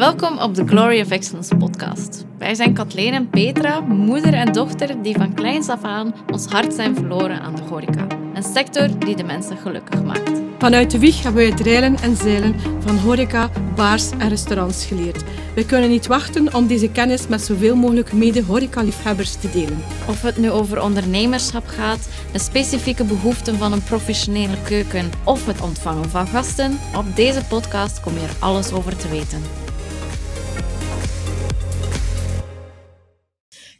Welkom op de Glory of Excellence podcast. Wij zijn Kathleen en Petra, moeder en dochter die van kleins af aan ons hart zijn verloren aan de horeca. Een sector die de mensen gelukkig maakt. Vanuit de wieg hebben wij het reilen en zeilen van horeca, bars en restaurants geleerd. We kunnen niet wachten om deze kennis met zoveel mogelijk mede-horeca-liefhebbers te delen. Of het nu over ondernemerschap gaat, de specifieke behoeften van een professionele keuken of het ontvangen van gasten, op deze podcast kom je er alles over te weten.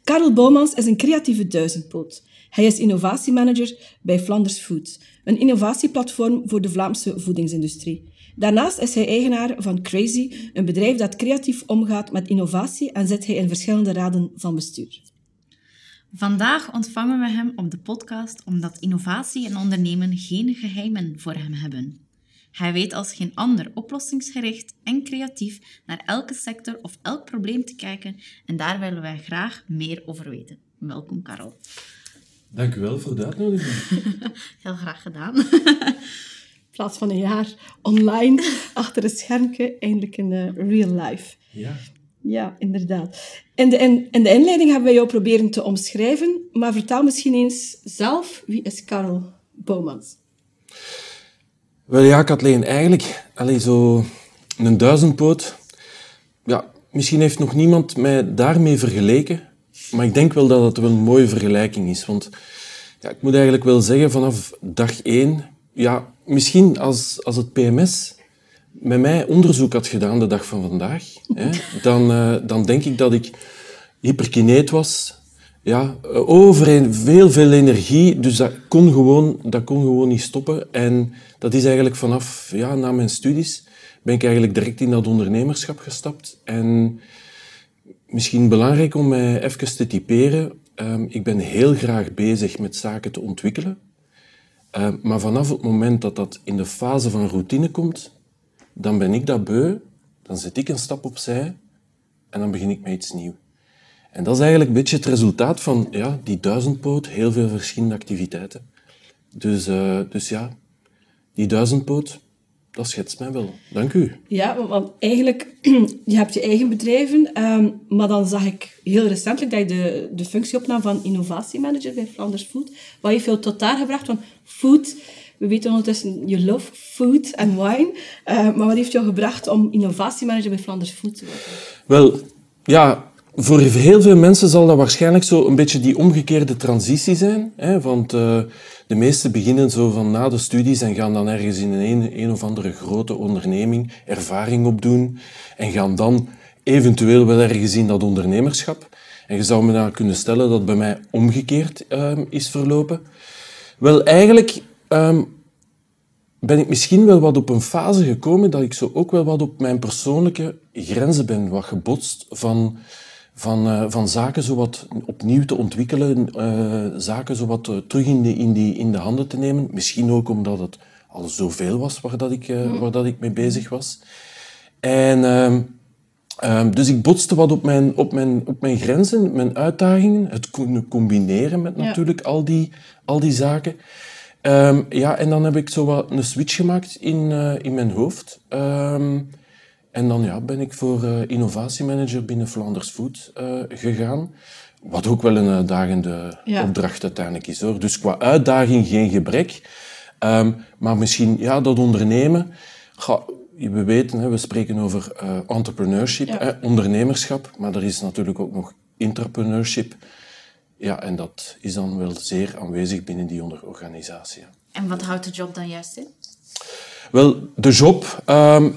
Karel Boumans is een creatieve duizendpoot. Hij is innovatiemanager bij Flanders Food, een innovatieplatform voor de Vlaamse voedingsindustrie. Daarnaast is hij eigenaar van Crazy, een bedrijf dat creatief omgaat met innovatie en zit hij in verschillende raden van bestuur. Vandaag ontvangen we hem op de podcast omdat innovatie en ondernemen geen geheimen voor hem hebben. Hij weet als geen ander oplossingsgericht en creatief naar elke sector of elk probleem te kijken en daar willen wij graag meer over weten. Welkom, Karel. Dank u wel voor de uitnodiging. Heel graag gedaan. In plaats van een jaar online, achter een schermpje, eindelijk in uh, real life. Ja. Ja, inderdaad. In de, in, in de inleiding hebben wij jou proberen te omschrijven, maar vertel misschien eens zelf, wie is Karel Boumans? Wel ja, Kathleen, eigenlijk allee, zo een duizendpoot. Ja, misschien heeft nog niemand mij daarmee vergeleken, maar ik denk wel dat het wel een mooie vergelijking is. Want ja, ik moet eigenlijk wel zeggen, vanaf dag één, ja, misschien als, als het PMS met mij onderzoek had gedaan de dag van vandaag, hè, dan, uh, dan denk ik dat ik hyperkineet was, ja, over veel, veel energie. Dus dat kon, gewoon, dat kon gewoon niet stoppen. En dat is eigenlijk vanaf, ja, na mijn studies, ben ik eigenlijk direct in dat ondernemerschap gestapt. En misschien belangrijk om mij even te typeren. Um, ik ben heel graag bezig met zaken te ontwikkelen. Um, maar vanaf het moment dat dat in de fase van routine komt, dan ben ik dat beu, dan zet ik een stap opzij en dan begin ik met iets nieuws. En dat is eigenlijk een beetje het resultaat van ja, die duizendpoot, heel veel verschillende activiteiten. Dus, uh, dus ja, die duizendpoot, dat schetst mij wel. Dank u. Ja, want eigenlijk, je hebt je eigen bedrijven, um, maar dan zag ik heel recentelijk dat je de, de functie opnam van innovatiemanager bij Flanders Food. Wat heeft jou tot daar gebracht? Want food, we weten ondertussen, je love food en wine, uh, maar wat heeft jou gebracht om innovatiemanager bij Flanders Food te worden? Wel, ja, voor heel veel mensen zal dat waarschijnlijk zo een beetje die omgekeerde transitie zijn. Hè? Want uh, de meesten beginnen zo van na de studies en gaan dan ergens in een, een of andere grote onderneming ervaring opdoen en gaan dan eventueel wel ergens in dat ondernemerschap. En je zou me dan kunnen stellen dat bij mij omgekeerd uh, is verlopen. Wel, eigenlijk um, ben ik misschien wel wat op een fase gekomen dat ik zo ook wel wat op mijn persoonlijke grenzen ben wat gebotst van van, uh, van zaken zo wat opnieuw te ontwikkelen, uh, zaken zo wat uh, terug in, de, in, die, in de handen te nemen. Misschien ook omdat het al zoveel was waar, dat ik, mm. waar dat ik mee bezig was. En ehm, ehm, dus ik botste wat op mijn, op, mijn, op mijn grenzen, mijn uitdagingen, het kunnen combineren met natuurlijk ja. al, die, al die zaken. Um, ja, en dan heb ik zo wat een switch gemaakt in, in mijn hoofd. En dan ja, ben ik voor uh, innovatiemanager binnen Flanders Food uh, gegaan. Wat ook wel een uitdagende ja. opdracht uiteindelijk is. Hoor. Dus qua uitdaging geen gebrek. Um, maar misschien ja, dat ondernemen. Ga, we weten, hè, we spreken over uh, entrepreneurship, ja. hè, ondernemerschap. Maar er is natuurlijk ook nog intrapreneurship. Ja, en dat is dan wel zeer aanwezig binnen die organisatie. En wat houdt de job dan juist in? Wel, de job... Um,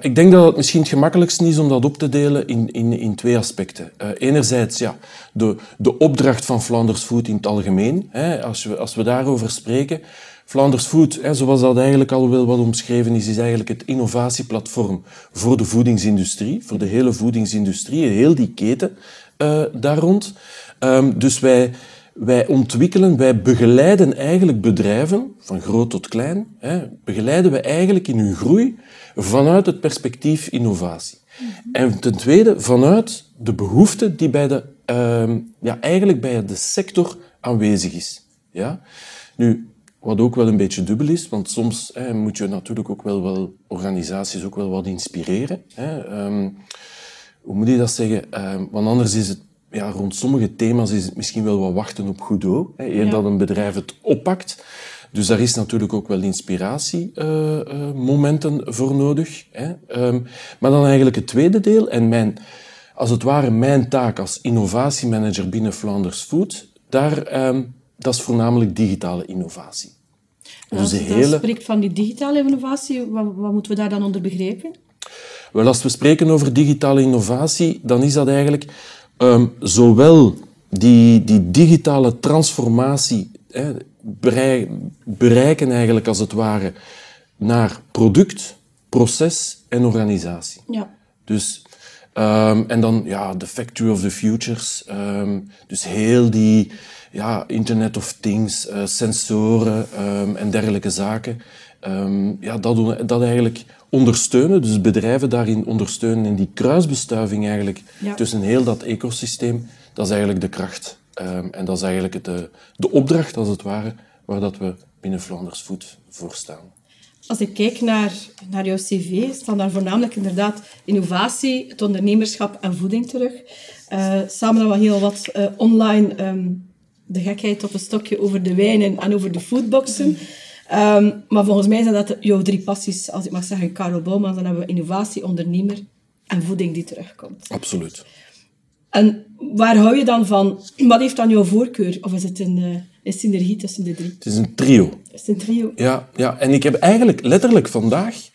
ik denk dat het misschien het gemakkelijkst is om dat op te delen in, in, in twee aspecten. Uh, enerzijds ja, de, de opdracht van Flanders Food in het algemeen. Hè, als, we, als we daarover spreken. Flanders Food, hè, zoals dat eigenlijk al wel wat omschreven is, is eigenlijk het innovatieplatform voor de voedingsindustrie, voor de hele voedingsindustrie, heel die keten uh, daar rond. Um, dus wij, wij ontwikkelen, wij begeleiden eigenlijk bedrijven, van groot tot klein, hè, begeleiden we eigenlijk in hun groei vanuit het perspectief innovatie. En ten tweede, vanuit de behoefte die bij de, uh, ja, eigenlijk bij de sector aanwezig is. Ja? Nu, wat ook wel een beetje dubbel is, want soms hè, moet je natuurlijk ook wel, wel organisaties ook wel wat inspireren. Hè. Ehm, hoe moet je dat zeggen? Ehm, want anders is het, ja, rond sommige thema's is het misschien wel wat wachten op Godot, hè, eer Ja. dat een bedrijf het oppakt. Dus daar is natuurlijk ook wel inspiratiemomenten voor nodig. Hè. Ehm, maar dan eigenlijk het tweede deel, en mijn, als het ware mijn taak als innovatiemanager binnen Flanders Food, daar, ehm, dat is voornamelijk digitale innovatie. Dus als je hele... spreekt van die digitale innovatie, wat, wat moeten we daar dan onder begrijpen? Wel, als we spreken over digitale innovatie, dan is dat eigenlijk ehm, zowel die, die digitale transformatie hè, berei- bereiken eigenlijk als het ware naar product, proces en organisatie. Ja. Dus, ehm, en dan ja, de Factory of the Futures. ehm, dus heel die ja, Internet of Things, eh, sensoren en dergelijke zaken. Ja, dat, doen- dat eigenlijk ondersteunen. Dus bedrijven daarin ondersteunen. En die kruisbestuiving eigenlijk Ja. tussen heel dat ecosysteem, dat is eigenlijk de kracht. Ehm, en dat is eigenlijk de, de opdracht, als het ware, waar dat we binnen Flanders Food voor staan. Als ik kijk naar, naar jouw cv, staan daar voornamelijk inderdaad innovatie, het ondernemerschap en voeding terug. Eh, samen dan wel heel wat eh, online ehm, de gekheid op een stokje over de wijnen en over de foodboxen. Ehm, maar volgens mij zijn dat jouw drie passies, als ik mag zeggen, Karel Bouwmans. Dan hebben we innovatie, ondernemer en voeding die terugkomt. Absoluut. En waar hou je dan van? Wat heeft dan jouw voorkeur? Of is het een, eh, een synergie tussen de drie? Het is een trio. Is het een trio? Ja, ja, en ik heb eigenlijk letterlijk vandaag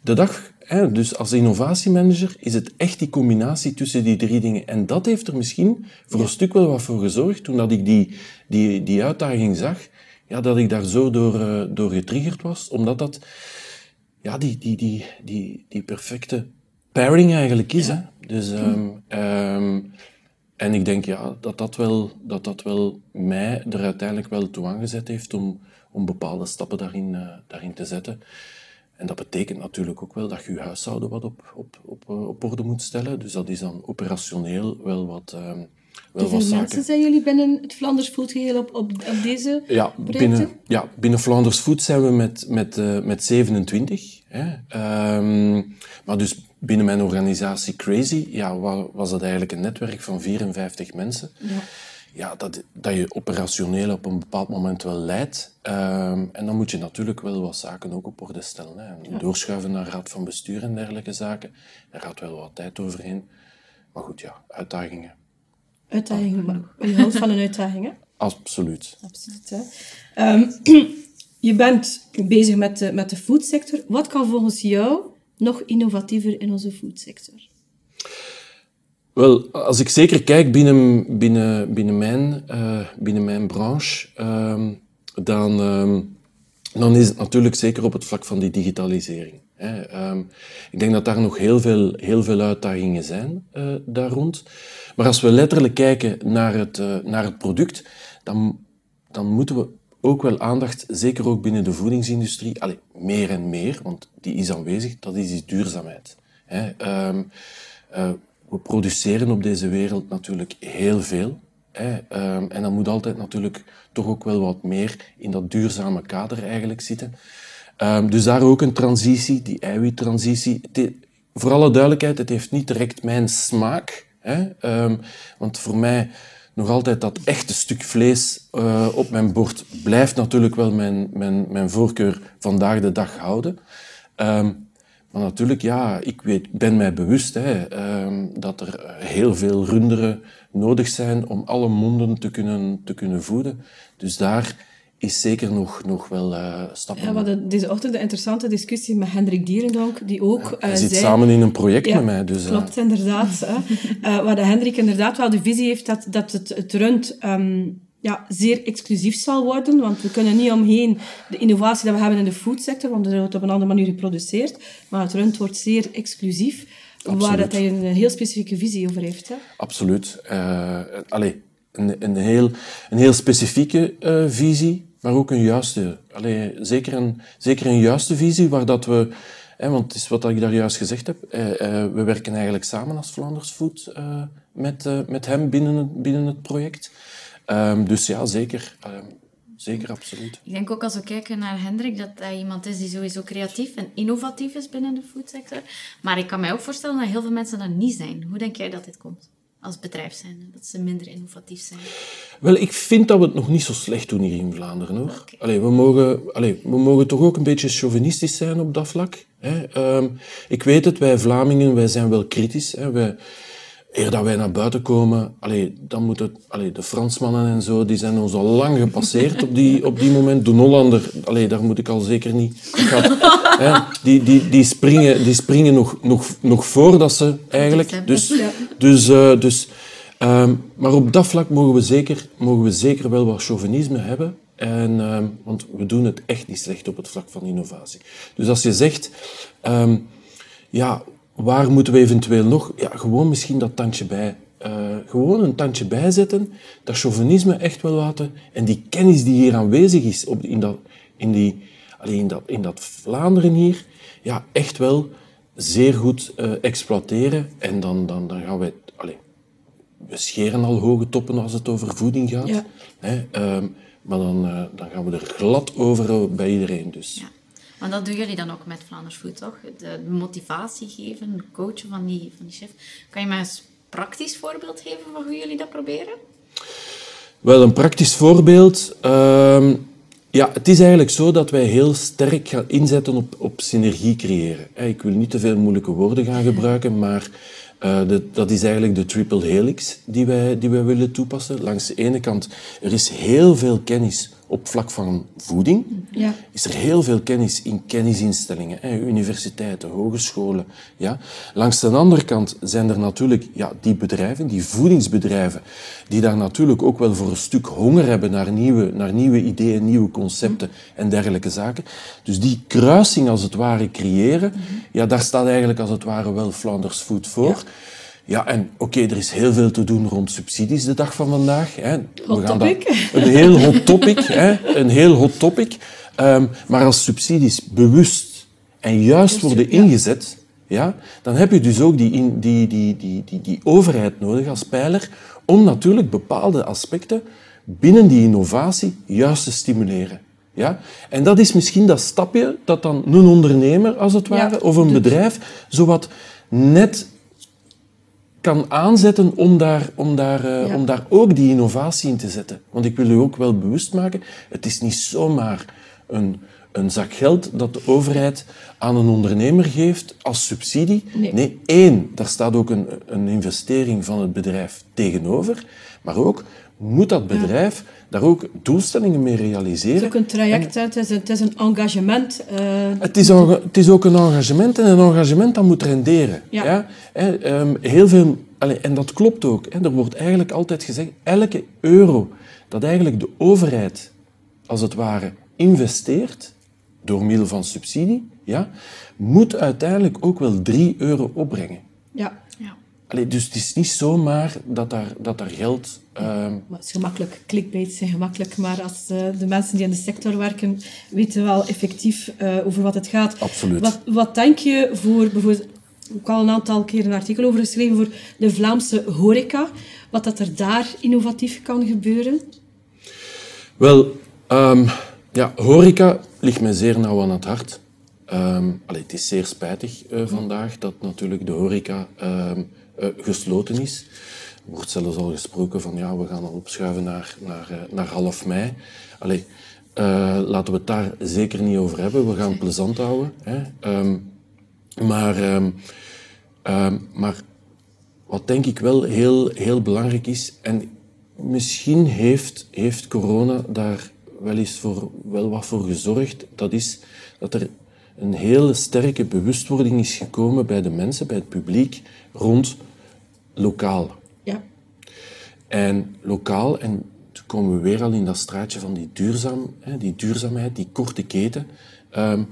de dag, hè, dus als innovatiemanager, is het echt die combinatie tussen die drie dingen. En dat heeft er misschien voor een stuk wel wat voor gezorgd, toen dat ik die, die, die uitdaging zag, ja, dat ik daar zo door, eh, door getriggerd was, omdat dat ja, die, die, die, die, die perfecte pairing eigenlijk is. Hè. Dus, ehm, ehm, en ik denk ja, dat, dat, wel, dat dat wel mij er uiteindelijk wel toe aangezet heeft om, om bepaalde stappen daarin, eh, daarin te zetten. En dat betekent natuurlijk ook wel dat je je huishouden wat op, op, op, eh, op orde moet stellen. Dus dat is dan operationeel wel wat, ehm, Hoeveel mensen zijn jullie binnen het Flanders Foodgeheel op, op, op deze Ja, projecten? binnen, ja, binnen Flanders Food zijn we met, met, eh, met 27. Hè. Ehm, maar dus binnen mijn organisatie Crazy ja, wa- was het eigenlijk een netwerk van 54 mensen. Ja. Ja, dat, dat je operationeel op een bepaald moment wel leidt. Ehm, en dan moet je natuurlijk wel wat zaken ook op orde stellen. Hè. Doorschuiven naar raad van bestuur en dergelijke zaken. Daar gaat wel wat tijd overheen. Maar goed, ja, uitdagingen. Uitdagingen, maar je houdt van een uitdaging, hè? Absoluut. Absoluut, hè? Ehm, je bent bezig met de, met de foodsector. Wat kan volgens jou nog innovatiever in onze foodsector? Wel, als ik zeker kijk binnen, binnen, binnen, mijn, eh, binnen mijn branche, ehm, dan, ehm, dan is het natuurlijk zeker op het vlak van die digitalisering. Ehm, ik denk dat daar nog heel veel, heel veel uitdagingen zijn eh, daar rond. Maar als we letterlijk kijken naar het, eh, naar het product, dan, dan moeten we ook wel aandacht, zeker ook binnen de voedingsindustrie, allee, meer en meer, want die is aanwezig, dat is die duurzaamheid. Hè. Ehm, eh, we produceren op deze wereld natuurlijk heel veel. Hè, ehm, en dan moet altijd natuurlijk toch ook wel wat meer in dat duurzame kader eigenlijk zitten. Ehm, dus daar ook een transitie, die eiwittransitie. Voor alle duidelijkheid, het heeft niet direct mijn smaak. Hè, ehm, want voor mij nog altijd dat echte stuk vlees eh, op mijn bord blijft natuurlijk wel mijn, mijn, mijn voorkeur vandaag de dag houden. Ehm, maar natuurlijk, ja, ik weet, ben mij bewust hè, dat er heel veel runderen nodig zijn om alle monden te kunnen, te kunnen voeden. Dus daar is zeker nog, nog wel eh stappen. Ja, we hadden deze ochtend een interessante discussie met Hendrik Dierendonk, die ook eh Hij zit zei... samen in een project Ja, met mij. Dus, eh, Klopt, inderdaad. hè. Eh, waar de Hendrik inderdaad wel de visie heeft dat, dat het, het rund ehm, ja, zeer exclusief zal worden. Want we kunnen niet omheen de innovatie die we hebben in de foodsector, want er wordt op een andere manier geproduceerd. Maar het rund wordt zeer exclusief, waar dat hij een heel specifieke visie over heeft. Hè. Absoluut. Allee, een, een, heel, een heel specifieke visie, maar ook een juiste. Allee, zeker, een, zeker een juiste visie waar dat we... Hè, want het is wat ik daar juist gezegd heb. eh, eh, we werken eigenlijk samen als Flanders Food eh, met, eh, met hem binnen, het- binnen het project. Ehm, dus ja, zeker. ehm, zeker, absoluut. Ik denk ook als we kijken naar Hendrik, dat hij iemand is die sowieso creatief en innovatief is binnen de foodsector. Maar ik kan mij ook voorstellen dat heel veel mensen dat niet zijn. Hoe denk jij dat dit komt? Als bedrijf zijn, dat ze minder innovatief zijn. Wel, ik vind dat we het nog niet zo slecht doen hier in Vlaanderen. Hoor. Oké. Allee, we, mogen, allee, we mogen toch ook een beetje chauvinistisch zijn op dat vlak. Hè. Ehm, ik weet het, wij Vlamingen, wij zijn wel kritisch. Hè. Wij, eer dat wij naar buiten komen, allee, dan moet het, allee, de Fransmannen en zo, die zijn ons al lang gepasseerd op die, op die moment. De Hollander, allee, daar moet ik al zeker niet... Ik ga- hè, die, die, die springen, die springen nog, nog, nog voordat ze eigenlijk... Dus, dus, eh, dus, ehm, maar op dat vlak mogen we zeker, mogen we zeker wel wat chauvinisme hebben. En, ehm, want we doen het echt niet slecht op het vlak van innovatie. Dus als je zegt, ehm, ja, waar moeten we eventueel nog? Ja, gewoon misschien dat tandje bij. eh, gewoon een tandje bijzetten, dat chauvinisme echt wel laten. En die kennis die hier aanwezig is op, in, dat, in, die, allee, in, dat, in dat Vlaanderen hier, ja, echt wel zeer goed eh, exploiteren. En dan, dan, dan gaan wij... Allee, we scheren al hoge toppen als het over voeding gaat. Ja. Hè, ehm, maar dan, eh, dan gaan we er glad over eh, bij iedereen. Dus. Ja. Maar dat doen jullie dan ook met Vlaanders Food, toch? De motivatie geven, coachen van die, van die chef. Kan je mij een praktisch voorbeeld geven van hoe jullie dat proberen? Wel, een praktisch voorbeeld. Ehm, ja, het is eigenlijk zo dat wij heel sterk gaan inzetten op, op synergie creëren. Ik wil niet te veel moeilijke woorden gaan gebruiken, maar eh, dat is eigenlijk de triple helix die wij, die wij willen toepassen. Langs de ene kant, er is heel veel kennis op vlak van voeding. Ja. Is er heel veel kennis in kennisinstellingen, hè, universiteiten, hogescholen. Ja. Langs de andere kant zijn er natuurlijk ja, die bedrijven, die voedingsbedrijven, die daar natuurlijk ook wel voor een stuk honger hebben naar nieuwe, naar nieuwe ideeën, nieuwe concepten en dergelijke zaken. Dus die kruising als het ware creëren, ja, daar staat eigenlijk als het ware wel Flanders Food voor. Ja, en oké, er is heel veel te doen rond subsidies de dag van vandaag. Hè. Hot dat- topic. een heel hot topic. hè. Een heel hot topic. Ehm, maar als subsidies bewust en juist worden ja. ingezet, ja, dan heb je dus ook die, in- die, die, die, die, die overheid nodig als pijler om natuurlijk bepaalde aspecten binnen die innovatie juist te stimuleren. Ja? En dat is misschien dat stapje dat dan een ondernemer, als het Ja, ware, of een doet. bedrijf, zowat net kan aanzetten om daar, om, daar, eh, Ja. om daar ook die innovatie in te zetten. Want ik wil u ook wel bewust maken, het is niet zomaar een, een zak geld dat de overheid aan een ondernemer geeft als subsidie. Nee. één, daar staat ook een, een investering van het bedrijf tegenover. Maar ook, moet dat bedrijf daar ook doelstellingen mee Het realiseren? is ook een traject, het, is een, het is een engagement. eh, Het is, een- het is ook een engagement en een engagement dat moet renderen. Ja. Hè, ehm, heel veel, en dat klopt ook. Er wordt eigenlijk altijd gezegd, elke euro dat eigenlijk de overheid, als het ware, investeert, door middel van subsidie, ja, moet uiteindelijk ook wel 3 euro opbrengen. Ja. Allee, dus het is niet zomaar dat daar, dat daar geld... ehm, maar het is gemakkelijk. Clickbaits zijn gemakkelijk, maar als eh, de mensen die in de sector werken weten wel effectief eh, over wat het gaat. Absoluut. Wat, wat denk je voor bijvoorbeeld... Ik heb al een aantal keer een artikel over geschreven voor de Vlaamse horeca. Wat dat er daar innovatief kan gebeuren. Wel, ehm, ja, horeca ligt mij zeer nauw aan het hart. Allee, het is zeer spijtig eh, vandaag dat natuurlijk de horeca eh, gesloten is. Er wordt zelfs al gesproken van ja, we gaan al opschuiven naar, naar, eh, naar half mei. Allee, eh, laten we het daar zeker niet over hebben. We gaan het plezant houden. Hè. Ehm, maar, ehm, ehm, maar wat denk ik wel heel, heel belangrijk is, en misschien heeft, heeft corona daar wel eens voor, wel wat voor gezorgd, dat is dat er een hele sterke bewustwording is gekomen bij de mensen, bij het publiek, rond lokaal. Ja, En lokaal, en toen komen we weer al in dat straatje van die, duurzaam, hè, die duurzaamheid, die korte keten. Ehm,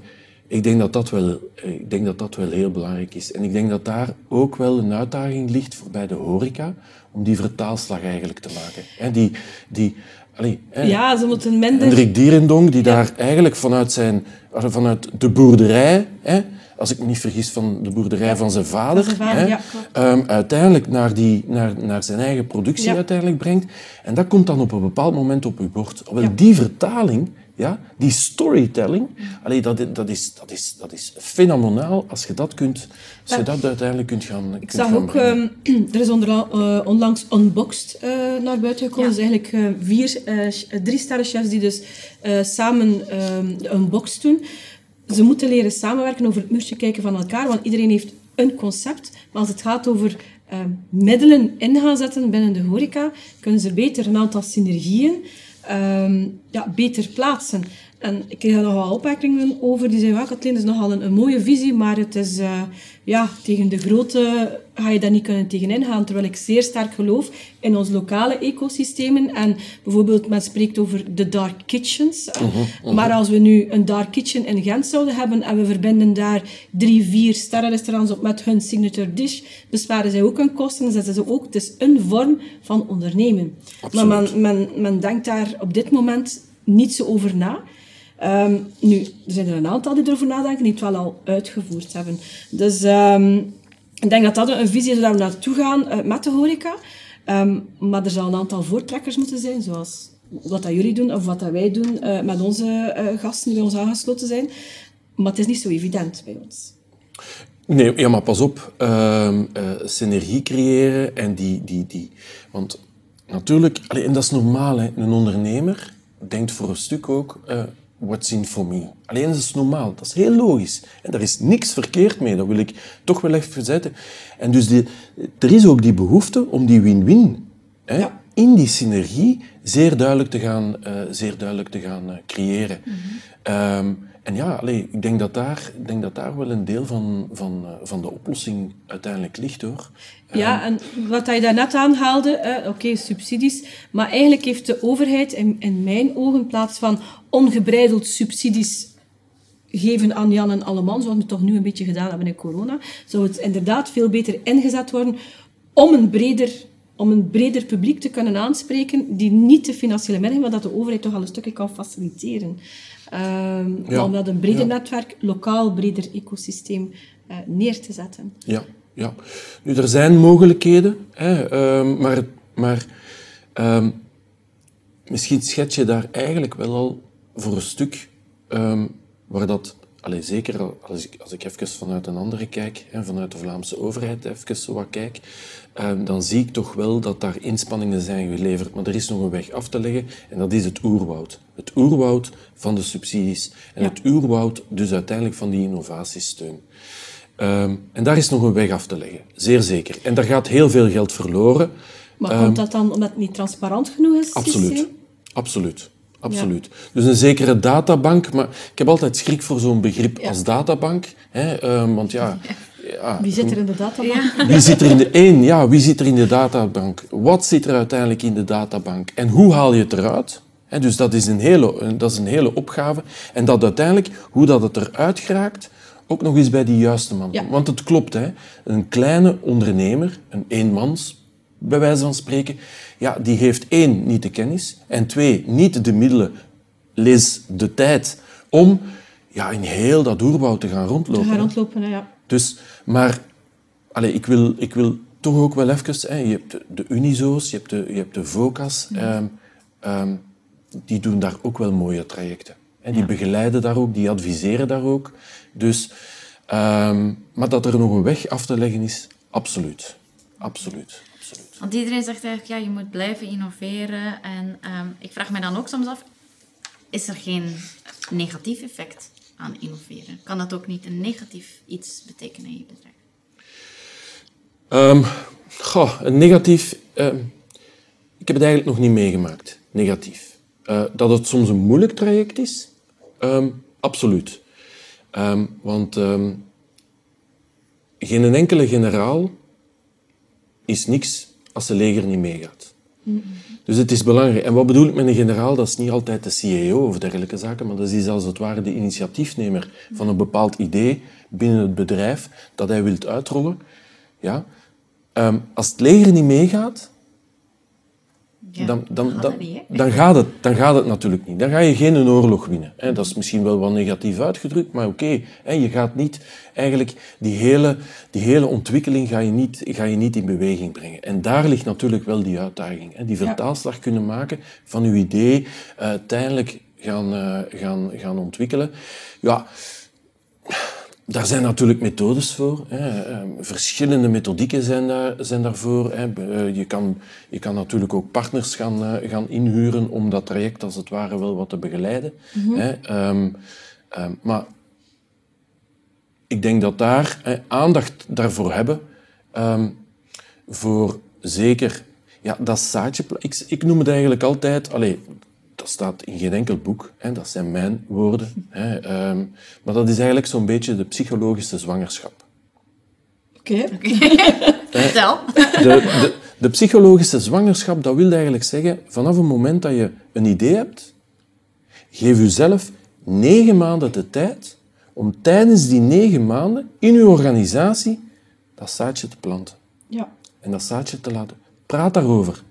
ik, denk dat dat wel, ik denk dat dat wel heel belangrijk is. En ik denk dat daar ook wel een uitdaging ligt voor bij de horeca, om die vertaalslag eigenlijk te maken. Hè, die, die, allee, hè, ja ze moeten minder... Hendrik Dierendonk, die daar eigenlijk vanuit, zijn, vanuit de boerderij hè, als ik me niet vergis, van de boerderij van zijn vader. Van zijn vader, hè, ja, klopt. ehm, uiteindelijk naar, die, naar, naar zijn eigen productie Ja. uiteindelijk brengt. En dat komt dan op een bepaald moment op uw bord. Wel, Ja. die vertaling, ja, die storytelling, allee, dat, dat, is, dat, is, dat is fenomenaal als je dat, kunt, als je dat uiteindelijk kunt gaan Ik zag ook, ehm, er is onder, eh, onlangs Unboxed eh, naar buiten gekomen. Ja. Dus eigenlijk eh, vier, drie sterrenchefs die dus eh, samen ehm, de Unboxed doen. Ze moeten leren samenwerken, over het muurtje kijken van elkaar, want iedereen heeft een concept. Maar als het gaat over ehm, middelen in gaan zetten binnen de horeca, kunnen ze beter een aantal synergieën ehm, ja, beter plaatsen. En ik kreeg er nogal opmerkingen over. Die zeiden, ja, Kathleen, dat is nogal een, een mooie visie, maar het is, eh, ja, tegen de grote ga je daar niet kunnen tegenin gaan. Terwijl ik zeer sterk geloof in ons lokale ecosystemen. En bijvoorbeeld, men spreekt over de dark kitchens. Eh, Maar als we nu een dark kitchen in Gent zouden hebben en we verbinden daar drie, vier sterrenrestaurants op met hun signature dish, besparen zij ook hun kosten en zetten ze ook. Het is een vorm van ondernemen. Maar men, men, men denkt daar op dit moment niet zo over na. Ehm, nu, er zijn er een aantal die erover nadenken, die het wel al uitgevoerd hebben. Dus ehm, ik denk dat dat een visie is waar we naartoe gaan eh, met de horeca. Ehm, maar er zal een aantal voortrekkers moeten zijn, zoals wat dat jullie doen of wat dat wij doen eh, met onze eh, gasten die bij ons aangesloten zijn. Maar het is niet zo evident bij ons. Nee, ja, maar pas op. synergie creëren en die... die, die want natuurlijk, en dat is normaal, hè, een ondernemer denkt voor een stuk ook... what's in for me? Alleen dat is normaal, dat is heel logisch. En daar is niks verkeerd mee, dat wil ik toch wel even zetten. En dus die, er is ook die behoefte om die win-win hè, Ja. in die synergie zeer duidelijk te gaan, eh, zeer duidelijk te gaan eh, creëren. Ehm, en ja, allee, ik, denk dat daar, ik denk dat daar wel een deel van, van, eh, van de oplossing uiteindelijk ligt, hoor. Ja, en wat je daarnet aanhaalde, eh, oké, subsidies. Maar eigenlijk heeft de overheid in, in mijn ogen in plaats van ongebreideld subsidies geven aan Jan en Alleman, zoals we het toch nu een beetje gedaan hebben in corona, zou het inderdaad veel beter ingezet worden om een breder, om een breder publiek te kunnen aanspreken die niet de financiële middelen, maar dat de overheid toch al een stukje kan faciliteren. Ehm, Ja, Om dat een breder netwerk, lokaal breder ecosysteem eh, neer te zetten. Ja, ja. Nu, er zijn mogelijkheden, hè, ehm, maar, maar ehm, misschien schets je daar eigenlijk wel al voor een stuk ehm, waar dat, allez, zeker als ik, als ik even vanuit een andere kijk, hè, vanuit de Vlaamse overheid even zo wat kijk, ehm, dan zie ik toch wel dat daar inspanningen zijn geleverd. Maar er is nog een weg af te leggen en dat is het oerwoud. Het oerwoud van de subsidies en Ja. het oerwoud dus uiteindelijk van die innovatiesteun. Ehm, en daar is nog een weg af te leggen, zeer zeker. En daar gaat heel veel geld verloren. Maar komt dat dan omdat het niet transparant genoeg is? Ehm, Absoluut. systeem? Absoluut. Absoluut. Dus een zekere databank, maar ik heb altijd schrik voor zo'n begrip Ja. als databank. Hè, ehm, want ja, ja, Wie zit er in de databank? wie zit er in de één? Ja, wie zit er in de databank? Wat zit er uiteindelijk in de databank? En hoe haal je het eruit? Hè, dus dat is, een hele, dat is een hele opgave. En dat uiteindelijk, hoe dat het eruit geraakt, ook nog eens bij die juiste man. Ja. Want het klopt, hè. een kleine ondernemer, een eenmans, bij wijze van spreken, ja, die heeft één, niet de kennis, en twee, niet de middelen, lees de tijd, om ja, in heel dat oerbouw te gaan Te rondlopen. gaan hè. rondlopen, hè, ja. Dus, maar allee, ik, wil, ik wil toch ook wel even... Hè, je hebt de, de Unizo's, je hebt de, je hebt de VOCA's. ehm, ehm, die doen daar ook wel mooie trajecten. En die begeleiden daar ook, die adviseren daar ook. Dus, ehm, maar dat er nog een weg af te leggen is, absoluut. Absoluut. Absoluut. Want iedereen zegt eigenlijk, ja, je moet blijven innoveren. En ehm, ik vraag me dan ook soms af, is er geen negatief effect aan innoveren? Kan dat ook niet een negatief iets betekenen in je bedrijf? Ehm, goh, een negatief... ehm, ik heb het eigenlijk nog niet meegemaakt, negatief. Eh, dat het soms een moeilijk traject is, absoluut. Want geen enkele generaal is niks als zijn leger niet meegaat. Dus het is belangrijk. En wat bedoel ik met een generaal? Dat is niet altijd de CEO of dergelijke zaken, maar dat is als het ware de initiatiefnemer van een bepaald idee binnen het bedrijf dat hij wilt uitrollen. Ja? Ehm, als het leger niet meegaat, Ja, dan, dan, gaat dan, dan, gaat het, dan gaat het natuurlijk niet. Dan ga je geen oorlog winnen. Dat is misschien wel wat negatief uitgedrukt, maar oké. hè, je gaat niet eigenlijk die hele, die hele ontwikkeling ga je, niet, ga je niet in beweging brengen. En daar ligt natuurlijk wel die uitdaging. Die vertaalslag kunnen maken van uw idee, eh, uiteindelijk gaan, eh, gaan, gaan ontwikkelen. Ja, daar zijn natuurlijk methodes voor. Hè. Eh, Verschillende methodieken zijn, daar, zijn daarvoor. Hè. Eh, Je, kan, je kan natuurlijk ook partners gaan, eh, gaan inhuren om dat traject als het ware wel wat te begeleiden. Hè. Ehm, ehm, maar ik denk dat daar hè, aandacht daarvoor hebben, ehm, voor zeker ja, dat zaadje. Ik, ik noem het eigenlijk altijd, allee, dat staat in geen enkel boek, hè, dat zijn mijn woorden. Hè, ehm, maar dat is eigenlijk zo'n beetje de psychologische zwangerschap. Oké. Vertel. De, de, de psychologische zwangerschap, dat wil eigenlijk zeggen, vanaf het moment dat je een idee hebt, geef jezelf negen maanden de tijd om tijdens die negen maanden in je organisatie dat zaadje te planten. Ja. En dat zaadje te laten. Praat daarover.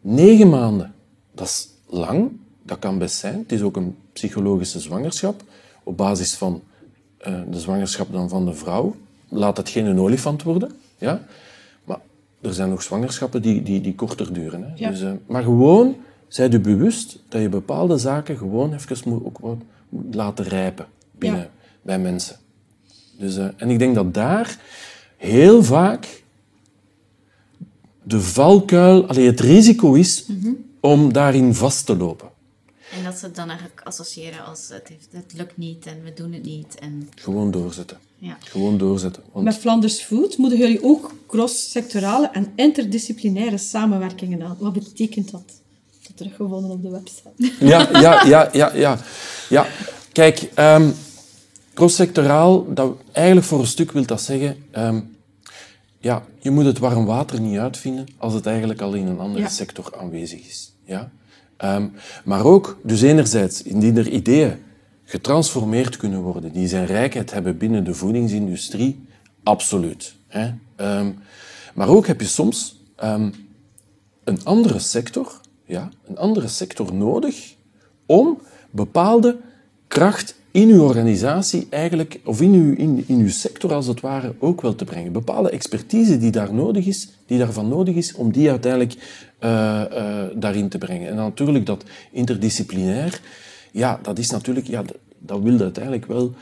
Negen maanden. Dat is lang. Dat kan best zijn. Het is ook een psychologische zwangerschap. Op basis van eh, de zwangerschap dan van de vrouw. Laat het geen een olifant worden. Ja? Maar er zijn nog zwangerschappen die, die, die korter duren. Hè? Ja. Dus, eh, maar gewoon, zij je bewust dat je bepaalde zaken gewoon even moet, ook wat moet laten rijpen binnen, Ja. bij mensen. Dus, eh, en ik denk dat daar heel vaak de valkuil, allee, het risico is om daarin vast te lopen. En dat ze het dan eigenlijk associëren als het, heeft, het lukt niet en we doen het niet. En, Gewoon doorzetten. ja. Gewoon doorzetten. Want, Met Flanders Food moedigen jullie ook cross-sectorale en interdisciplinaire samenwerkingen aan. Wat betekent dat? Dat teruggevonden op de website. ja, ja, ja, ja, ja. ja. Kijk, ehm crosssectoraal, dat, eigenlijk voor een stuk wil dat zeggen... ehm, ja, je moet het warm water niet uitvinden als het eigenlijk al in een andere Ja. sector aanwezig is. Ja? Ehm, maar ook, dus enerzijds, indien er ideeën getransformeerd kunnen worden, die zijn rijkheid hebben binnen de voedingsindustrie, absoluut. Hè? Ehm, maar ook heb je soms ehm, een andere sector, ja, een andere sector nodig om bepaalde kracht in uw organisatie eigenlijk, of in uw, in, in uw sector als het ware, ook wel te brengen. Bepaalde expertise die daar nodig is, die daarvan nodig is, om die uiteindelijk eh, eh, daarin te brengen. En dan natuurlijk dat interdisciplinair, ja, dat is natuurlijk, ja, dat, dat wil uiteindelijk wel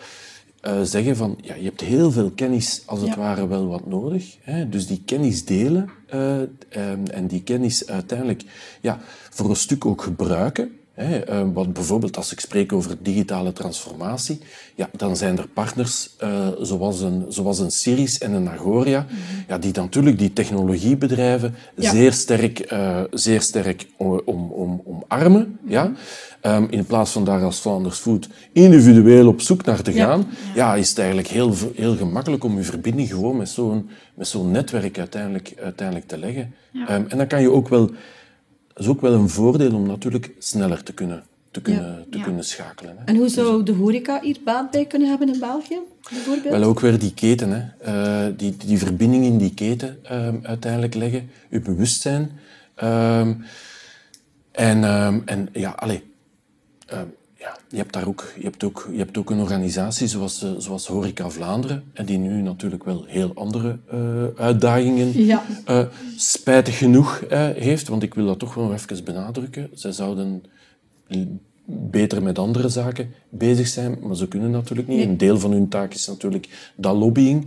eh, zeggen van, ja, je hebt heel veel kennis als het Ja. ware wel wat nodig. Hè? Dus die kennis delen eh, ehm, en die kennis uiteindelijk ja, voor een stuk ook gebruiken. Hè? Eh, want bijvoorbeeld als ik spreek over digitale transformatie, ja, dan zijn er partners eh, zoals, een, zoals een Siris en een Agoria, ja, die natuurlijk die technologiebedrijven Ja. zeer sterk, eh, zeer sterk om, om, om, omarmen. Ja? Ehm, in plaats van daar als Flanders Food individueel op zoek naar te Ja. gaan, ja. is het eigenlijk heel, heel gemakkelijk om je verbinding gewoon met zo'n, met zo'n netwerk uiteindelijk, uiteindelijk te leggen. Ehm, en dan kan je ook wel, dat is ook wel een voordeel om natuurlijk sneller te kunnen, te kunnen, te Ja. kunnen schakelen. Hè. En hoe zou de horeca hier baat bij kunnen hebben in België, bijvoorbeeld? Wel ook weer die keten, hè. Eh, die, die verbinding in die keten ehm, uiteindelijk leggen, je bewustzijn. Ehm, en, ehm, en ja, allee, ja, je hebt daar ook, je hebt ook, je hebt ook een organisatie zoals, eh, zoals Horeca Vlaanderen, en die nu natuurlijk wel heel andere eh, uitdagingen Ja. eh, spijtig genoeg heeft, want ik wil dat toch wel nog even benadrukken. Zij zouden beter met andere zaken bezig zijn, maar ze kunnen natuurlijk niet. Een deel van hun taak is natuurlijk dat lobbying.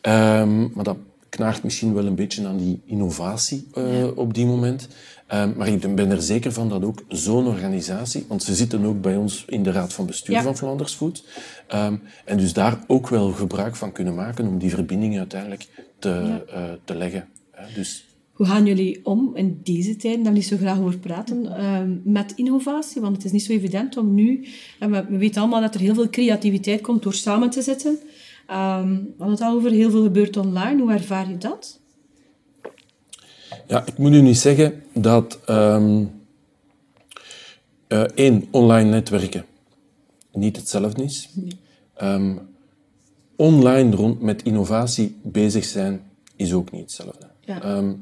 Ehm, maar dat knaagt misschien wel een beetje aan die innovatie eh, op die moment. Ehm, maar ik ben er zeker van dat ook zo'n organisatie, want ze zitten ook bij ons in de raad van bestuur Ja. van Flanders Food, ehm, en dus daar ook wel gebruik van kunnen maken om die verbindingen uiteindelijk te, eh, te leggen. Dus Hoe gaan jullie om in deze tijden, daar niet zo graag over praten, ehm, met innovatie? Want het is niet zo evident om nu... En we, we weten allemaal dat er heel veel creativiteit komt door samen te zitten. Ehm we hadden het al over, heel veel gebeurt online. Hoe ervaar je dat? Ja, ik moet u niet zeggen dat eh, één, online netwerken niet hetzelfde is. Ehm, online rond met innovatie bezig zijn is ook niet hetzelfde. Ja. Ehm,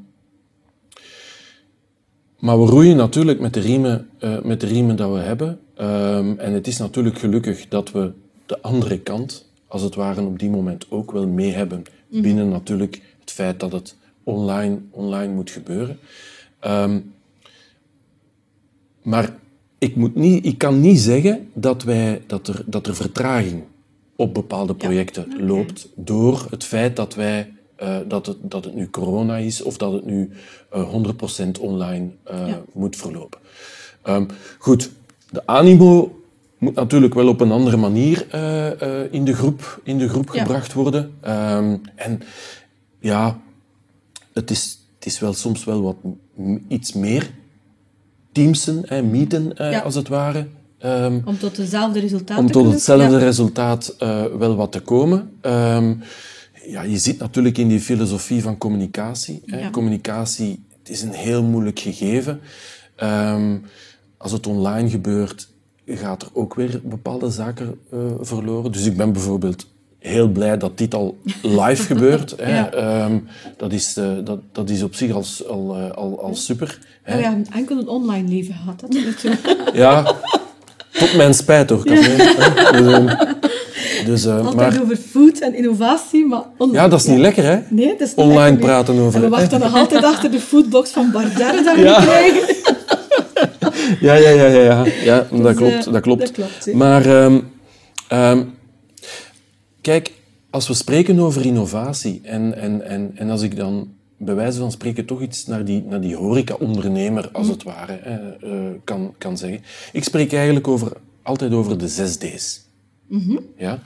maar we roeien natuurlijk met de riemen, uh, met de riemen dat we hebben. Um, en het is natuurlijk gelukkig dat we de andere kant, als het ware, op die moment ook wel mee hebben. Mm. Binnen natuurlijk het feit dat het online, online moet gebeuren. Um, maar ik, moet niet, ik kan niet zeggen dat, wij, dat, er, dat er vertraging op bepaalde projecten loopt door het feit dat wij uh, dat, het, dat het nu corona is of dat het nu uh, eh, 100% online uh, ja. moet verlopen. Um, goed, de animo moet natuurlijk wel op een andere manier in de groep, in de groep ja. gebracht worden. Um, en ja, het is, het is wel soms wel wat iets meer teamsen, hè, meeten ja. als het ware. Um, om tot hetzelfde resultaat om tot hetzelfde resultaat wel wat te komen ja, je zit natuurlijk in die filosofie van communicatie. Hè. Communicatie het is een heel moeilijk gegeven. Um, als het online gebeurt, gaat er ook weer bepaalde zaken uh, verloren. Dus ik ben bijvoorbeeld heel blij dat dit al live gebeurt. Hè. Ja. Um, dat, is, uh, dat, dat is op zich al, al, uh, al, al super. Hè. Oh ja, enkel een online leven gehad. Dat ja, tot mijn spijt hoor. Ja. Dus, dus, uh, Altijd maar... over food en innovatie, maar... Ja, dat is niet lekker, hè? Nee, dat is niet Online lekker, praten over... En we wachten nog altijd achter de foodbox van Bardarre dat we ja. krijgen. ja, ja, ja, ja, ja. ja dus, dat klopt. Dat klopt. Dat klopt maar... Um, um, kijk, als we spreken over innovatie en, en, en, en als ik dan bij wijze van spreken toch iets naar die, naar die horeca-ondernemer, als het ware, uh, kan, kan zeggen. Ik spreek eigenlijk over, altijd over de zes D's. Mm ja?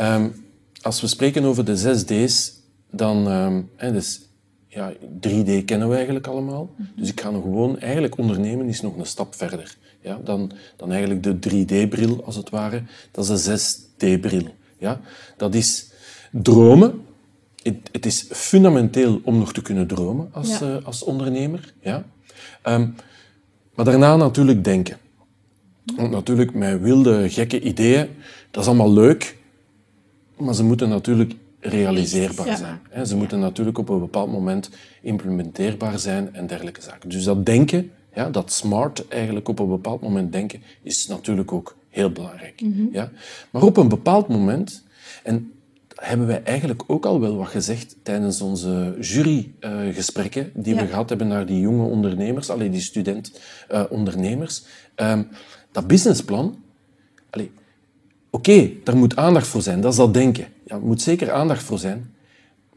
Um, als we spreken over de zes D's, dan... Um, hè, dus, ja, 3D kennen we eigenlijk allemaal. Mhm. Dus ik ga nog gewoon... Eigenlijk ondernemen is nog een stap verder. Ja? Dan, dan eigenlijk de 3D-bril, als het ware. Dat is de 6D-bril. Ja? Dat is dromen. Het, het, is fundamenteel om nog te kunnen dromen als, ja. uh, als ondernemer. Ja? Um, maar daarna natuurlijk denken. Want natuurlijk, met wilde, gekke ideeën, dat is allemaal leuk, maar ze moeten natuurlijk realiseerbaar zijn. Ze moeten natuurlijk op een bepaald moment implementeerbaar zijn en dergelijke zaken. Dus dat denken, ja, dat smart eigenlijk op een bepaald moment denken, is natuurlijk ook heel belangrijk. Mhm. ja? Maar op een bepaald moment, en hebben wij eigenlijk ook al wel wat gezegd tijdens onze jurygesprekken uh, die we gehad hebben naar die jonge ondernemers, alleen die student-ondernemers. Uh, um, dat businessplan, oké, okay, daar moet aandacht voor zijn, dat is dat denken. Ja, er moet zeker aandacht voor zijn,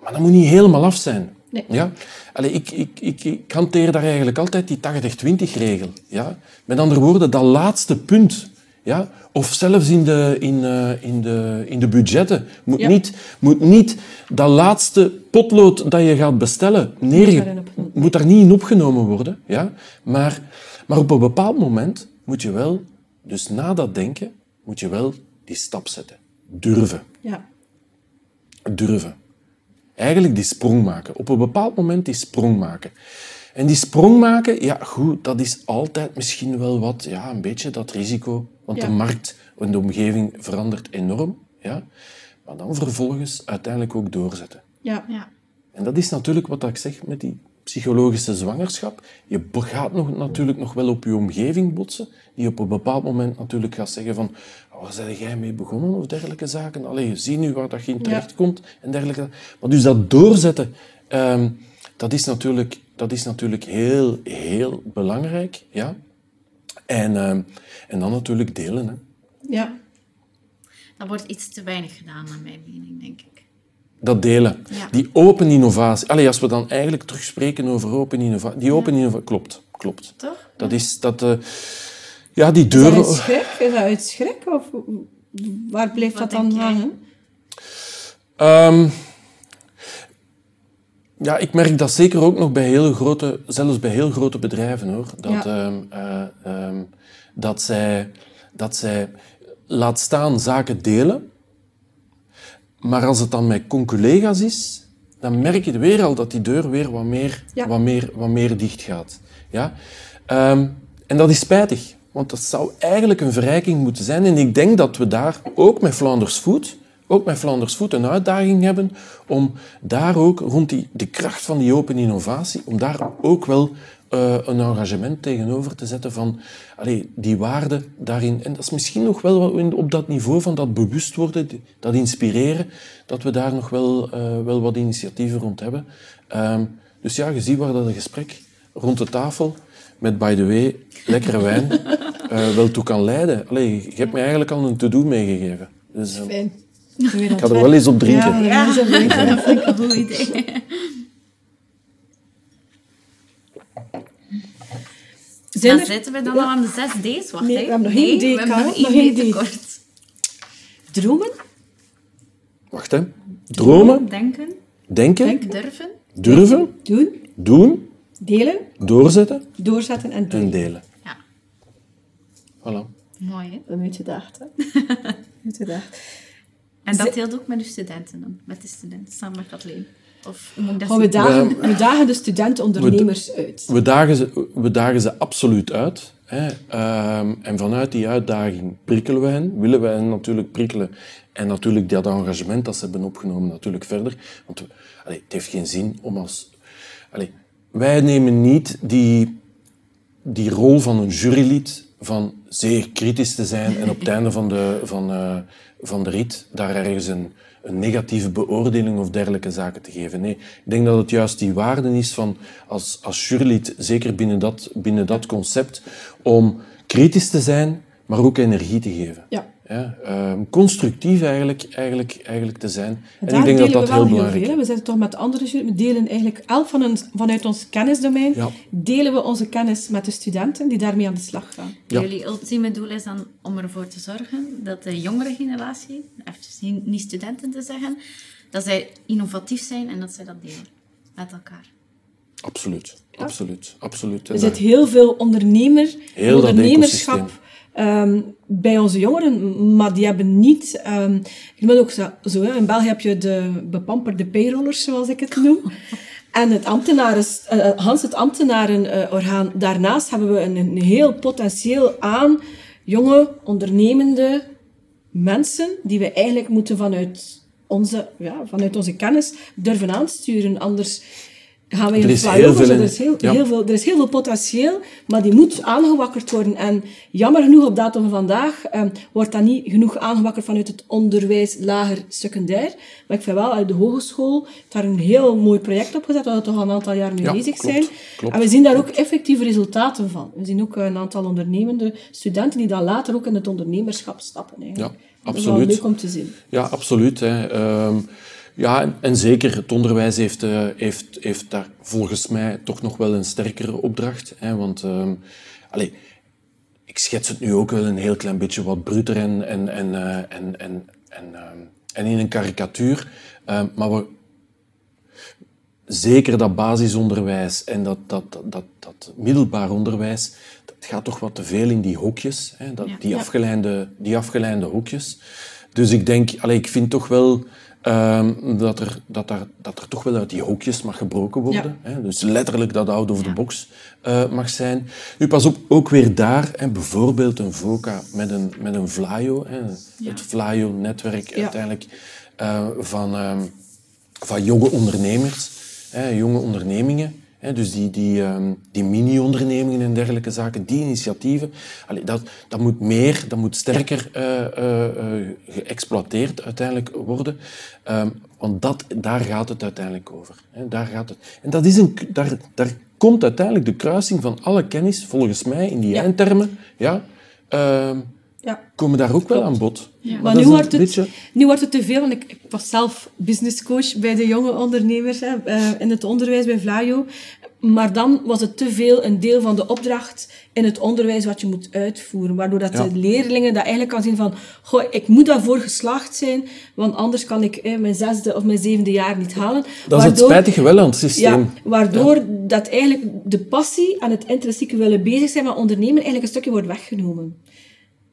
maar dat moet niet helemaal af zijn. Nee. Ja? Allee, ik, ik, ik, ik hanteer daar eigenlijk altijd die 80-20-regel. Ja? Met andere woorden, dat laatste punt, ja? of zelfs in de, in, uh, in de, in de budgetten, moet, ja. niet, moet niet dat laatste potlood dat je gaat bestellen, neer, moet daar niet in opgenomen worden. Ja? Maar, maar op een bepaald moment moet je wel, dus na dat denken, moet je wel die stap zetten. Durven. Ja. Durven. Eigenlijk die sprong maken. Op een bepaald moment die sprong maken. En die sprong maken, ja goed, dat is altijd misschien wel wat, ja, een beetje dat risico. Want de markt en de omgeving verandert enorm. Ja. Maar dan vervolgens uiteindelijk ook doorzetten. Ja. ja. En dat is natuurlijk wat ik zeg met die psychologische zwangerschap. Je gaat nog, natuurlijk nog wel op je omgeving botsen, die op een bepaald moment natuurlijk gaat zeggen van oh, waar zijn jij mee begonnen of dergelijke zaken. Allee, zie nu waar dat je in terecht komt en dergelijke. Maar dus dat doorzetten, um, dat, is natuurlijk, dat is natuurlijk heel, heel belangrijk. Ja? En, um, en dan natuurlijk delen. Hè. Ja. Dat wordt iets te weinig gedaan, naar mijn mening, denk ik. Dat delen. Die open innovatie. Allee, als we dan eigenlijk terugspreken over open innovatie. Die open innovatie, klopt. Klopt. Toch? Dat is dat... Uh, ja, die deur... Is dat uit schrik? Is dat uit schrik? Of waar blijft dat dan hangen? Um, ja, ik merk dat zeker ook nog bij heel grote, zelfs bij heel grote bedrijven hoor, dat, ja. um, uh, um, dat, zij, dat zij laat staan zaken delen, maar als het dan met conculega's is, dan merk je weer al dat die deur weer wat meer, ja. wat meer, wat meer dicht gaat. Ja? Um, en dat is spijtig, want dat zou eigenlijk een verrijking moeten zijn. En ik denk dat we daar ook met Flanders Food, ook met Flanders Food een uitdaging hebben om daar ook rond die, de kracht van die open innovatie, om daar ook wel eh, een engagement tegenover te zetten van allee, die waarde daarin. En dat is misschien nog wel wat op dat niveau van dat bewust worden, dat inspireren, dat we daar nog wel, eh, wel wat initiatieven rond hebben. Ehm, dus ja, je ziet waar dat een gesprek rond de tafel met, by the way, lekkere wijn eh, wel toe kan leiden. Allee, je hebt mij eigenlijk al een to-do meegegeven. Dus, Fijn. ik ga er wel eens op drinken. Ja, dat is een beetje- dat vind ik een goed idee. Zijn Dan er zitten we dan Ja. al aan de zes D's. Wacht, Nee, hè. we hebben nog nee, één D, we hebben nog één D tekort. dromen? Wacht, hè. Dromen, Denken, denken, Denk. durven. durven, Doen, doen, delen, doorzetten doorzetten en doen. en delen. Ja, Voilà. mooi hè. Een beetje dacht, hè? Een beetje dacht. En dat deelt ook met uw studenten dan, met de studenten, samen met Kathleen. Of hoe moet ik dat Maar we dagen, we dagen de studenten-ondernemers uit. We dagen ze, we dagen ze absoluut uit. Hè. Ehm, en vanuit die uitdaging prikkelen we hen, willen we hen natuurlijk prikkelen. En natuurlijk dat engagement dat ze hebben opgenomen natuurlijk verder. Want allee, het heeft geen zin om als... Allee, wij nemen niet die, die rol van een jurylid van zeer kritisch te zijn en op het einde van de, van, eh, van de rit daar ergens een, een negatieve beoordeling of dergelijke zaken te geven. Nee, ik denk dat het juist die waarde is van als, als jurylid, zeker binnen dat, binnen dat concept, om kritisch te zijn, maar ook energie te geven. Ja. Ja, ehm, constructief eigenlijk, eigenlijk, eigenlijk te zijn. En, daar ik denk dat delen dat we wel heel belangrijk veel. is. We zitten toch met andere. We delen eigenlijk elk van een, vanuit ons kennisdomein, Ja. delen we onze kennis met de studenten die daarmee aan de slag gaan. Ja. Jullie ultieme doel is dan om ervoor te zorgen dat de jongere generatie, even niet- studenten te zeggen, dat zij innovatief zijn en dat zij dat delen met elkaar. Absoluut, absoluut, absoluut. En Er zit heel veel ondernemer, Heel dat ondernemerschap ehm, bij onze jongeren, maar die hebben niet... je moet ook zo, zo hè, in België heb je de bepamperde payrollers, zoals ik het noem. En het ambtenaren, eh, Hans, het ambtenarenorgaan, daarnaast hebben we een, een heel potentieel aan jonge, ondernemende mensen die we eigenlijk moeten vanuit onze, ja, vanuit onze kennis durven aansturen. Anders gaan we Er is heel veel zetten. in- er, is heel, ja. heel veel, er is heel veel potentieel, maar die moet aangewakkerd worden. En jammer genoeg, op datum van vandaag, eh, wordt dat niet genoeg aangewakkerd vanuit het onderwijs lager secundair. Maar ik vind wel, uit de hogeschool, daar een heel mooi project op gezet, waar we toch al een aantal jaar mee Ja, bezig klopt, zijn. klopt. En we zien daar ook effectieve resultaten van. We zien ook een aantal ondernemende studenten die dan later ook in het ondernemerschap stappen. Eigenlijk. Ja, Dat is wel absoluut. leuk om te zien. Ja, absoluut. Hè. Ehm, ja, en, en zeker, het onderwijs heeft, eh, heeft, heeft daar volgens mij toch nog wel een sterkere opdracht. Hè, want, ehm, allee, ik schets het nu ook wel een heel klein beetje wat bruter en, en, en, eh, en, en, en, ehm, en in een karikatuur. Ehm, maar we, zeker dat basisonderwijs en dat, dat, dat, dat, dat middelbaar onderwijs, dat gaat toch wat te veel in die hokjes, hè, dat, Ja. die, Ja. afgeleide, die afgeleide hokjes. Dus ik denk, allee, ik vind toch wel ehm, dat, er, dat, er, dat er toch wel uit die hokjes mag gebroken worden. Hè, dus letterlijk dat out of the box eh, mag zijn. Nu pas op, ook weer daar, hè, bijvoorbeeld een VOCA met een, met een Vlaio, hè, het Vlaio-netwerk Ja. uiteindelijk eh, van, ehm, van jonge ondernemers, hè, jonge ondernemingen. Dus die, die, ehm, die mini-ondernemingen en dergelijke zaken, die initiatieven, allee, dat, dat moet meer, dat moet sterker eh, geëxploiteerd uiteindelijk worden. Ehm, want dat, daar gaat het uiteindelijk over. Daar gaat het. En dat is een, daar, daar komt uiteindelijk de kruising van alle kennis, volgens mij, in die Ja. eindtermen, ja, ehm, Ja. komen daar ook wel aan bod. Maar nu wordt, het, beetje- nu wordt het te veel, want ik, ik was zelf businesscoach bij de jonge ondernemers hè, eh, in het onderwijs bij Vlaio. Maar dan was het te veel een deel van de opdracht in het onderwijs wat je moet uitvoeren. Waardoor dat Ja. de leerlingen dat eigenlijk kan zien van, goh, ik moet daarvoor geslaagd zijn, want anders kan ik eh, mijn zesde of mijn zevende jaar niet halen. Dat is het spijtige wel aan het systeem. ja, waardoor dat eigenlijk de passie en het intrinsieke willen bezig zijn met ondernemen eigenlijk een stukje wordt weggenomen.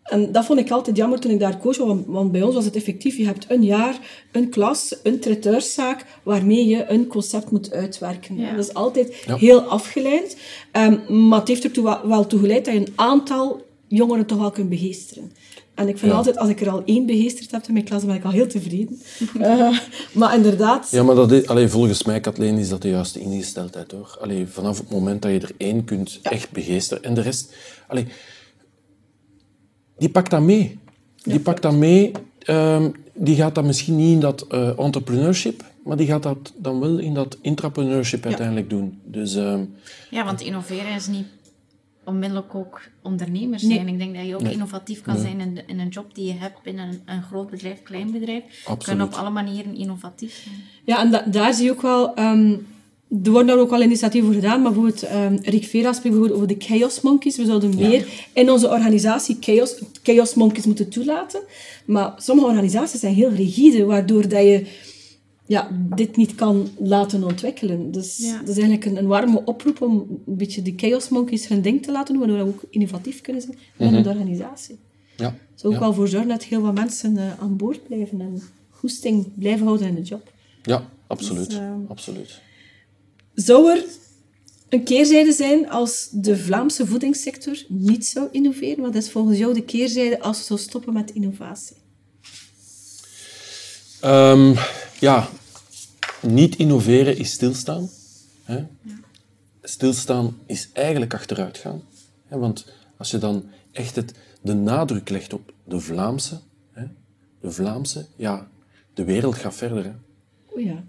En dat vond ik altijd jammer toen ik daar coach was, want, want bij ons was het effectief. Je hebt een jaar, een klas, een traiteurszaak waarmee je een concept moet uitwerken. Ja. Dat is altijd Ja. heel afgeleid. Ehm, maar het heeft ertoe wel, wel toe geleid dat je een aantal jongeren toch wel kunt begeesteren. En ik vind Ja. altijd, als ik er al één begeesterd heb in mijn klas, dan ben ik al heel tevreden. Eh, maar inderdaad, Ja, maar dat is, allee, volgens mij, Kathleen, is dat de juiste ingesteldheid, hoor. Allee, vanaf het moment dat je er één kunt echt begeesteren. En de rest, allee, die pakt dat mee. Die pakt dat mee. ehm, die gaat dat misschien niet in dat eh, entrepreneurship, maar die gaat dat dan wel in dat intrapreneurship uiteindelijk doen. Dus ehm, Ja, want innoveren is niet onmiddellijk ook ondernemer Nee. zijn. Ik denk dat je ook innovatief kan zijn in, de- in een job die je hebt binnen een, een groot bedrijf, klein bedrijf. Je kan Absoluut. op alle manieren innovatief zijn. Ja, en da- daar zie je ook wel... ehm, er worden daar ook al initiatieven voor gedaan, maar bijvoorbeeld um, Rick Vera spreekt bijvoorbeeld over de Chaos Monkeys. We zouden meer in onze organisatie chaos, chaos Monkeys moeten toelaten. Maar sommige organisaties zijn heel rigide, waardoor dat je ja, dit niet kan laten ontwikkelen. Dus Ja. dat is eigenlijk een, een warme oproep om een beetje de Chaos Monkeys hun ding te laten doen, waardoor we ook innovatief kunnen zijn binnen de organisatie. ja. Zou ook ja. wel voor zorgen dat heel wat mensen eh, aan boord blijven en goesting blijven houden in de job. Ja, absoluut. Dus, ehm, absoluut. Zou er een keerzijde zijn als de Vlaamse voedingssector niet zou innoveren? Wat is volgens jou de keerzijde als we zou stoppen met innovatie? Ehm, ja, niet innoveren is stilstaan. Hè? Stilstaan is eigenlijk achteruit gaan. Hè? Want als je dan echt het, de nadruk legt op de Vlaamse, hè? de Vlaamse, ja, de wereld gaat verder. Hè? O ja.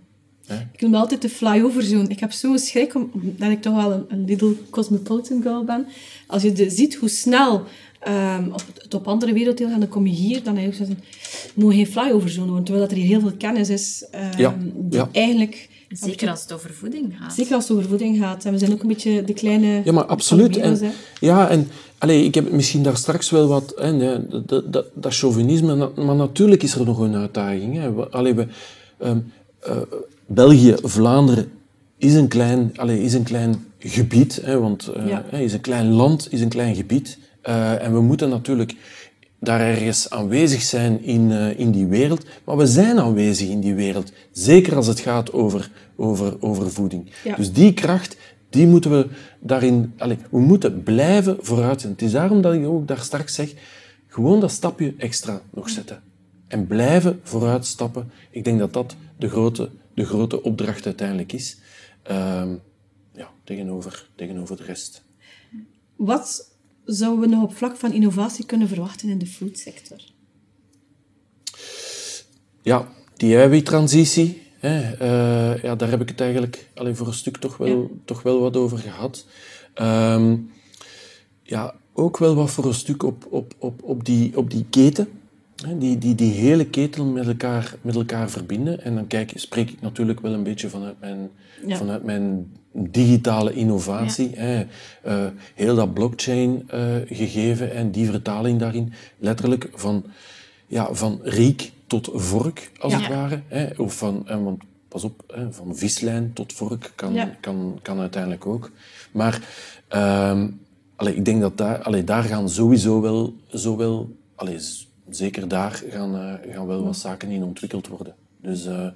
Ik noem me altijd de flyover zone. Ik heb zo'n schrik, om- omdat ik toch wel een, een little cosmopolitan girl ben. Als je de, ziet hoe snel ehm, op, het op andere werelddelen gaan, dan kom je hier, dan heb je zo'n... Moet geen flyover zone worden, terwijl dat er hier heel veel kennis is ehm, Ja, die ja. eigenlijk... Zeker als het over voeding gaat. Zeker als het over voeding gaat. En we zijn ook een beetje de kleine... Ja, maar absoluut. En, ja, en allee, ik heb het misschien daar straks wel wat... Hè, nee, dat, dat, dat, dat chauvinisme, maar natuurlijk is er nog een uitdaging. Hè. Allee, we, ehm, eh, België, Vlaanderen is een klein, allee, is een klein gebied, hè, want Ja. hè, is een klein land, is een klein gebied. Eh, en we moeten natuurlijk daar ergens aanwezig zijn in, eh, in die wereld. Maar we zijn aanwezig in die wereld. Zeker als het gaat over, over, over voeding. Ja. Dus die kracht, die moeten we daarin... Allee, we moeten blijven vooruit zijn. Het is daarom dat ik ook daar straks zeg, gewoon dat stapje extra nog zetten. En blijven vooruitstappen. Ik denk dat dat de grote, de grote opdracht uiteindelijk is. Ehm, ja, tegenover, tegenover de rest. Wat zouden we nog op vlak van innovatie kunnen verwachten in de foodsector? Ja, die eiwittransitie, hè, eh, ja, daar heb ik het eigenlijk allee, voor een stuk toch wel, Ja. toch wel wat over gehad. Ehm, ja, ook wel wat voor een stuk op, op, op, op, die, op die keten. Die, die, die hele keten met elkaar, met elkaar verbinden. En dan kijk, spreek ik natuurlijk wel een beetje vanuit mijn, Ja. vanuit mijn digitale innovatie. Hè. Eh, heel dat blockchain-gegeven en die vertaling daarin. Letterlijk van, ja, van riek tot vork, als Ja. het ware. Hè. Of van, en want, pas op, hè, van vislijn tot vork kan, kan, kan uiteindelijk ook. Maar allee, ik denk dat daar, allee, daar gaan sowieso wel, zowel, allee, zeker daar gaan, eh, gaan wel wat zaken in ontwikkeld worden. Dus, eh,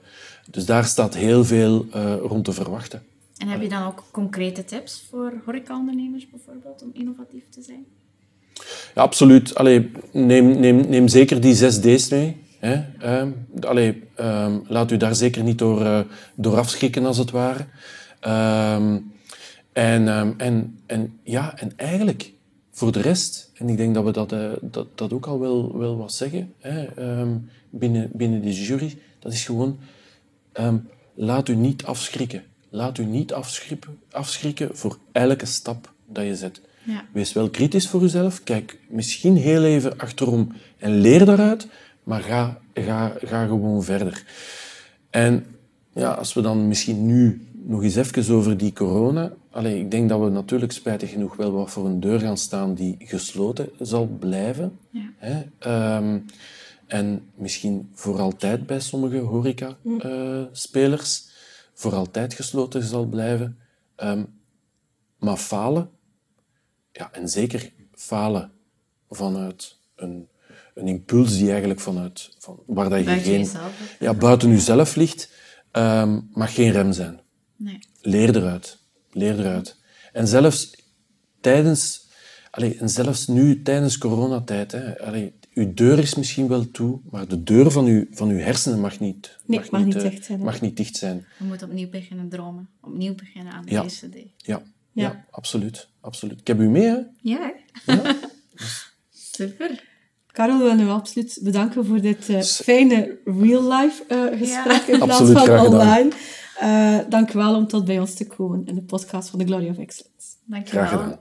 dus daar staat heel veel eh, rond te verwachten. En heb je dan ook concrete tips voor horecaondernemers bijvoorbeeld om innovatief te zijn? Ja, absoluut. Allee, neem, neem, neem zeker die zes D's mee. Hè. Ehm, allee, ehm, laat u daar zeker niet door, door afschrikken, als het ware. Ehm, en, en, en, ja, en eigenlijk, voor de rest, en ik denk dat we dat, eh, dat, dat ook al wel, wel wat zeggen hè, ehm, binnen, binnen die jury, dat is gewoon, ehm, laat u niet afschrikken. Laat u niet afschrikken, afschrikken voor elke stap dat je zet. Ja. Wees wel kritisch voor jezelf. Kijk misschien heel even achterom en leer daaruit, maar ga, ga, ga gewoon verder. En ja, als we dan misschien nu nog eens even over die corona. Allee, ik denk dat we natuurlijk spijtig genoeg wel wat voor een deur gaan staan die gesloten zal blijven. Ja. Hè? Ehm, en misschien voor altijd bij sommige horeca-spelers voor altijd gesloten zal blijven. Ehm, maar falen, ja, en zeker falen vanuit een, een impuls die eigenlijk vanuit, van, waar dat je Buiten geen, jezelf, ja, buiten jezelf ligt, ehm, mag geen rem zijn. Nee. Leer eruit. Leer eruit. En zelfs tijdens, allee, en zelfs nu, tijdens coronatijd, hè, allee, uw deur is misschien wel toe, maar de deur van uw, van uw hersenen mag niet, Nee, mag niet eh, dicht zijn. Mag niet dicht zijn. Je moet opnieuw beginnen dromen. Opnieuw beginnen aan de Ja. eerste day. Ja, ja. Ja. absoluut, absoluut. Ik heb u mee, hè? Ja. Super. Karel, we willen u absoluut bedanken voor dit eh, fijne real-life eh, gesprek in plaats Absoluut, van graag gedaan. online. Eh dank u wel om tot bij ons te komen in de podcast van The Glory of Excellence. Dankjewel. Graag gedaan.